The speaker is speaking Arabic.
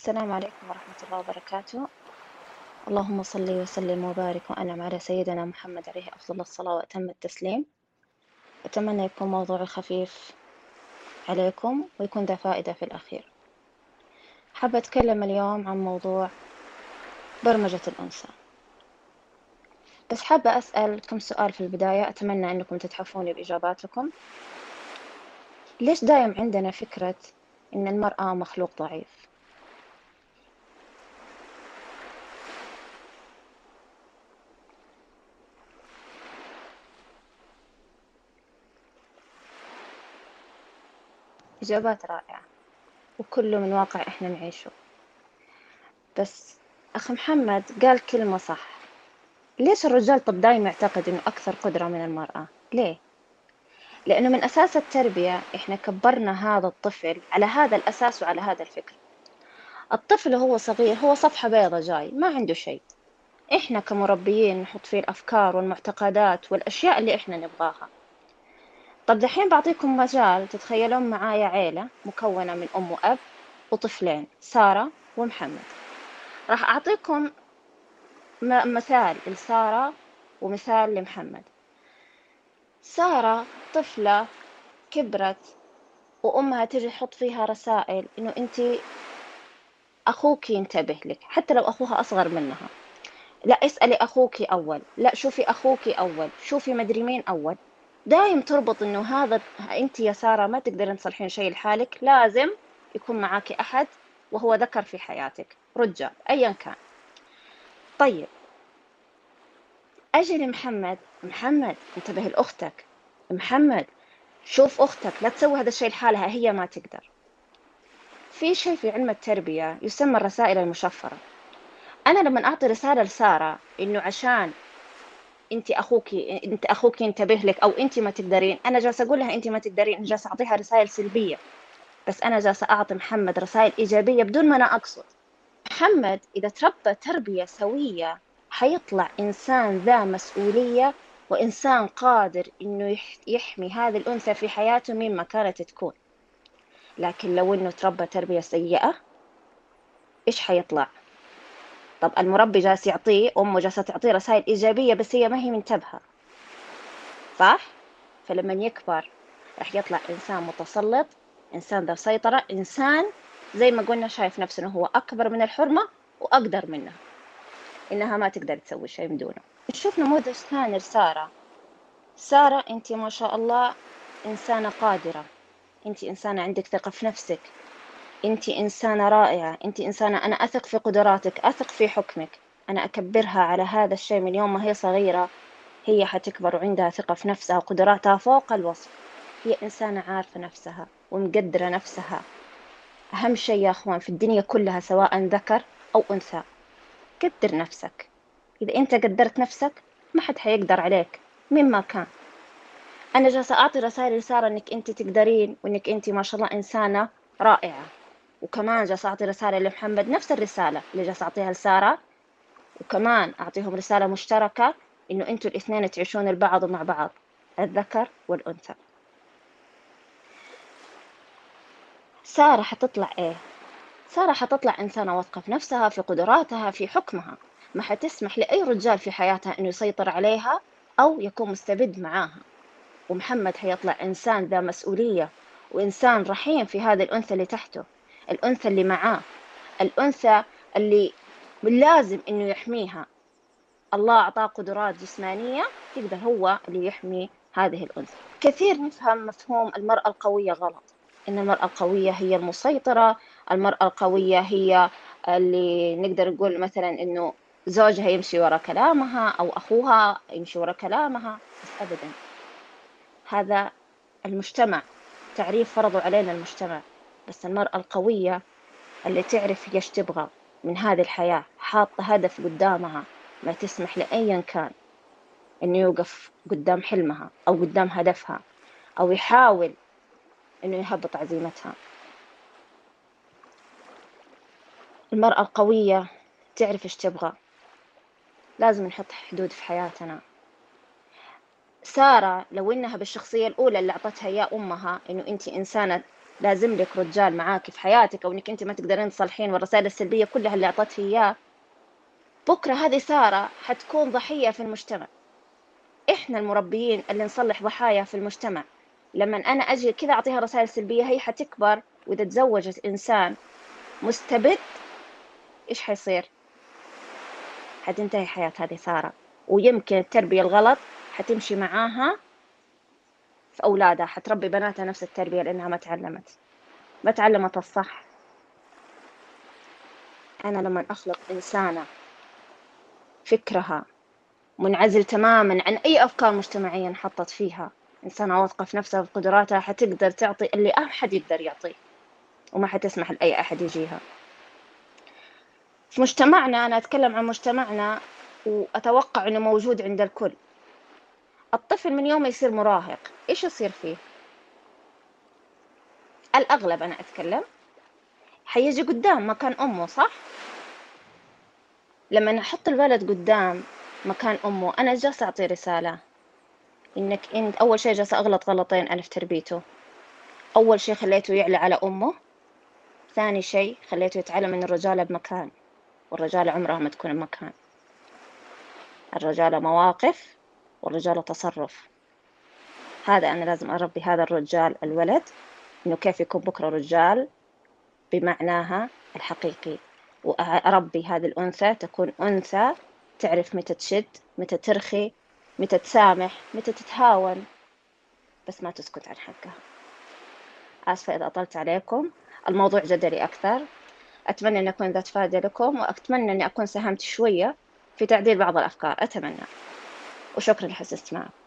السلام عليكم ورحمة الله وبركاته. اللهم صل وسلم وبارك وأنعم على سيدنا محمد عليه أفضل الصلاة وأتم التسليم. أتمنى يكون موضوع خفيف عليكم ويكون ذا فائدة في الأخير. حابة أتكلم اليوم عن موضوع برمجة الأنثى. بس حابة أسأل كم سؤال في البداية أتمنى أنكم تتحفوني بإجاباتكم. ليش دايم عندنا فكرة إن المرأة مخلوق ضعيف؟ إجابات رائعة وكله من واقع إحنا نعيشه. بس أخ محمد قال كلمة صح. ليش الرجال طب دايم يعتقد إنه أكثر قدرة من المرأة؟ ليه؟ لأنه من أساس التربية إحنا كبرنا هذا الطفل على هذا الأساس وعلى هذا الفكر. الطفل وهو صغير هو صفحة بيضة جاي ما عنده شيء. إحنا كمربيين نحط فيه الأفكار والمعتقدات والأشياء اللي إحنا نبغاها. طب دحين بعطيكم مجال تتخيلون معايا عيلة مكونة من أم وأب وطفلين سارة ومحمد. راح أعطيكم مثال لسارة ومثال لمحمد. سارة طفلة كبرت وأمها تجي تحط فيها رسائل إنه أنت أخوك ينتبه لك حتى لو أخوها أصغر منها. لا اسألي أخوك أول لا شوفي أخوك أول شوفي مدري مين أول. دايم تربط إنه هذا أنت يا سارة ما تقدرين تصلحين شيء لحالك لازم يكون معاك أحد وهو ذكر في حياتك رجال أيا كان. طيب. أجي لمحمد محمد انتبه لأختك. محمد شوف أختك لا تسوي هذا الشيء لحالها هي ما تقدر. في شيء في علم التربية يسمى الرسائل المشفرة. أنا لما أعطي رسالة لسارة إنه عشان أنت أخوك أنت أخوك ينتبه لك أو أنت ما تقدرين. أنا جالسة أقول لها أنت ما تقدرين أنا جالسة أعطيها رسائل سلبية. بس أنا جالسة أعطي محمد رسائل إيجابية بدون ما أنا أقصد. محمد إذا تربى تربية سوية حيطلع إنسان ذا مسؤولية وإنسان قادر إنه يحمي هذه الأنثى في حياته مين ما كانت تكون. لكن لو إنه تربى تربية سيئة إيش حيطلع؟ طب المربي جالس يعطيه أمه جالسة تعطيه رسائل إيجابية بس هي ما هي منتبهة. صح؟ فلما يكبر راح يطلع إنسان متسلط إنسان ذا سيطرة إنسان زي ما قلنا شايف نفسه إنه هو أكبر من الحرمة وأقدر منها. إنها ما تقدر تسوي شيء من دونه. نشوف نموذج ثاني لسارة. سارة أنت ما شاء الله إنسانة قادرة. أنت إنسانة عندك ثقة في نفسك. أنت إنسانة رائعة أنت إنسانة أنا أثق في قدراتك أثق في حكمك. أنا أكبرها على هذا الشيء من يوم ما هي صغيرة هي حتكبر وعندها ثقة في نفسها وقدراتها فوق الوصف. هي إنسانة عارفة نفسها ومقدرة نفسها. أهم شيء يا أخوان في الدنيا كلها سواء ذكر أو أنثى قدر نفسك. إذا أنت قدرت نفسك ما حد حيقدر عليك مما كان. أنا جالسة أعطي رسائل لسارة إنك أنت تقدرين وإنك أنت ما شاء الله إنسانة رائعة. وكمان جالسة أعطي رسالة لمحمد نفس الرسالة اللي جالسة أعطيها لسارة. وكمان أعطيهم رسالة مشتركة إنه أنتوا الاثنين تعيشون البعض مع بعض الذكر والأنثى. سارة حتطلع إيه؟ سارة حتطلع إنسانة واثقة في نفسها في قدراتها في حكمها. ما حتسمح لأي رجال في حياتها إنه يسيطر عليها أو يكون مستبد معاها. ومحمد حيطلع إنسان ذا مسؤولية وإنسان رحيم في هذه الأنثى اللي تحته. الأنثى اللي معاه. الأنثى اللي لازم إنه يحميها. الله أعطاه قدرات جسمانية يقدر هو اللي يحمي هذه الأنثى. كثير نفهم مفهوم المرأة القوية غلط. إن المرأة القوية هي المسيطرة المرأة القوية هي اللي نقدر نقول مثلا إنه زوجها يمشي ورا كلامها أو أخوها يمشي ورا كلامها. بس أبدا. هذا المجتمع تعريف فرضوا علينا المجتمع. بس المرأة القوية اللي تعرف إيش تبغى من هذه الحياة حاطة هدف قدامها ما تسمح لأيا كان إنه يوقف قدام حلمها أو قدام هدفها أو يحاول إنه يهبط عزيمتها. المرأة القوية تعرف إيش تبغى. لازم نحط حدود في حياتنا. سارة لو إنها بالشخصية الأولى اللي أعطتها إياه أمها إنه أنت إنسانة لازم لك رجال معاك في حياتك أو إنك أنت ما تقدرين تصلحين والرسائل السلبية كلها اللي اعطته اياه بكرة هذه سارة حتكون ضحية في المجتمع. إحنا المربيين اللي نصلح ضحايا في المجتمع. لما أنا أجي كذا أعطيها رسائل سلبية هي حتكبر وإذا تزوجت إنسان مستبد إيش حيصير؟ حتنتهي حياة هذه سارة. ويمكن التربية الغلط حتمشي معاها في أولادها حتربي بناتها نفس التربية لأنها ما تعلمت. ما تعلمت الصح. أنا لما أخلق إنسانة فكرها منعزل تماما عن أي أفكار مجتمعية انحطت فيها إنسانة واثقة في نفسها وفي قدراتها حتقدر تعطي اللي أحد يقدر يعطيه. وما حتسمح لأي أحد يجيها. في مجتمعنا أنا أتكلم عن مجتمعنا وأتوقع أنه موجود عند الكل. الطفل من يوم يصير مراهق إيش يصير فيه؟ الأغلب أنا أتكلم حيجي قدام مكان أمه صح؟ لما أحط الولد قدام مكان أمه أنا جالسة أعطي رسالة إنك أنت أول شيء جالسة أغلط غلطين أنا في تربيته أول شيء خليته يعلى على أمه ثاني شيء خليته يتعلم إن الرجالة بمكان والرجالة عمرها ما تكون بمكان الرجالة مواقف والرجالة تصرف هذا أنا لازم أربي هذا الرجال الولد إنه كيف يكون بكرة رجال بمعناها الحقيقي. وأربي هذه الأنثى تكون أنثى تعرف متى تشد متى ترخي متى تسامح متى تتهاون. بس ما تسكت عن حقها. آسفة إذا أطلت عليكم. الموضوع جدلي أكثر. أتمنى أن أكون ذات فائدة لكم وأتمنى أني أكون ساهمت شوية في تعديل بعض الأفكار. أتمنى. وشكرا لحسن استماعكم